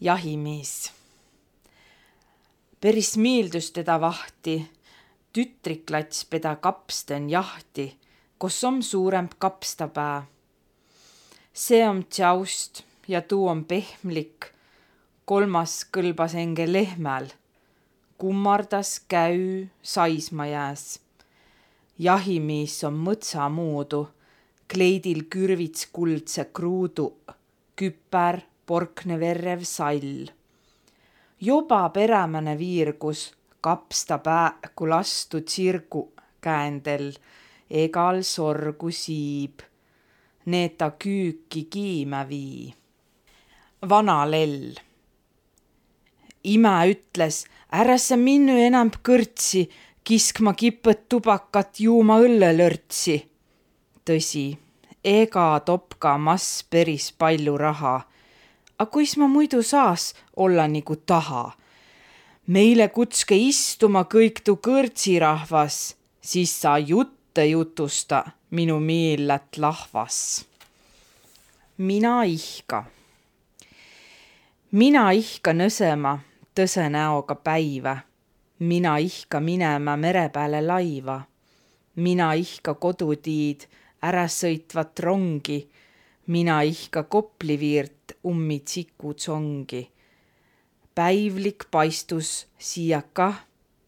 jahimees. Peris miildus teda vahti, tütriklats peda kapsten jahti, kus om suuremp kapstapää. see om tšaust ja tuu on pehmlik. kolmas kõlbas enge lehmäl. kummardas käü saisma jääs. jahimees on mõtsa muudu, kleidil kürvits kuldse kruudu, küpär porkne verrev sall. juba perämäne viirgus kapsta pääku lastu tsirgu käändel, egal sorgu siib. Need ta küüki kiimä vii. vana lell. ima ütles, ära sa minnu enam kõrtsi, kiskma kipõt tubakat, juuma õllelörtsi. tõsi, ega topka mass päris palju raha a kuis ma muidu saas olla nagu taha? meile kutske istuma kõik tu kõrtsirahvas, siis sa jutte jutusta, minu meellät lahvas. mina ihka. mina ihka nõsema tõse näoga päiva. mina ihka minema mere peale laiva. mina ihka kodutiid ära sõitvat rongi mina ihka Kopliviirt ummi tsikutsongi. päivlik paistus siia kah,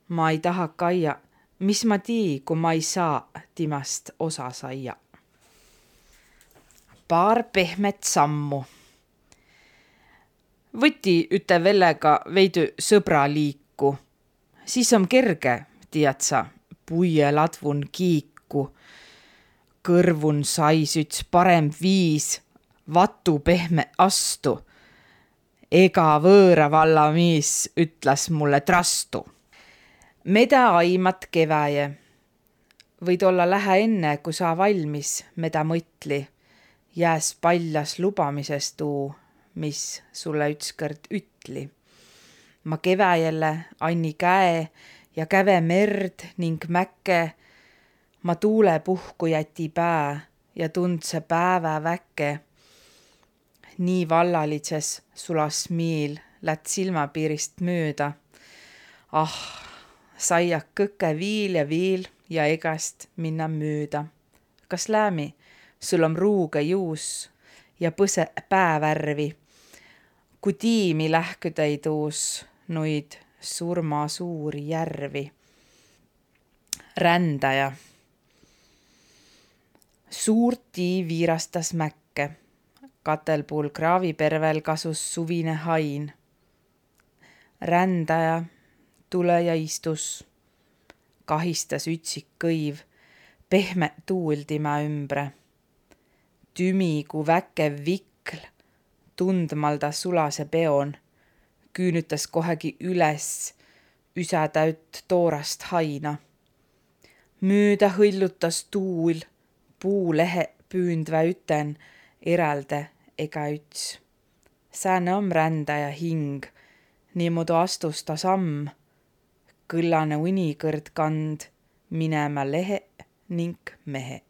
ma ei taha kaia, mis ma tii, kui ma ei saa timast osa saia. paar pehmet sammu. võti üte vellega veidi sõbraliiku, siis on kerge, tead sa, puie ladvun kiiku kõrvun sais üts parem viis vatu pehme astu. ega võõra valla miis ütles mulle trastu. Meda aimat keväje. võid olla lähe enne, kui sa valmis, meda mõtli. jääs paljas lubamises tuu, mis sulle ükskord ütli. ma keväjele anni käe ja käve merd ning mäkke ma tuulepuhku jäti pää ja tundse päeva väke. nii vallalitses sulas miil lätt silmapiirist mööda. ah, saia kõke viil ja viil ja egast minna mööda. kas läämi, sul on ruuge juus ja põse päävärvi. kui tiimi lähküda tuus nuid surma suuri järvi. rändaja suurt tii viirastas mäkke. katelpuul kraavipervel kasus suvine hain. rändaja, tule ja istus. kahistas ütsik kõiv, pehme tuul tema ümbre. tümi kui väkev vikl, tundmalda sulase peon, küünütas kohegi üles üsätäüt toorast haina. mööda hõllutas tuul puulehe püündvä üten erälde ega üts. sääne om rändaja hing, niimoodi astus ta samm, kõllane unikõrd kand minema lehe ning mehe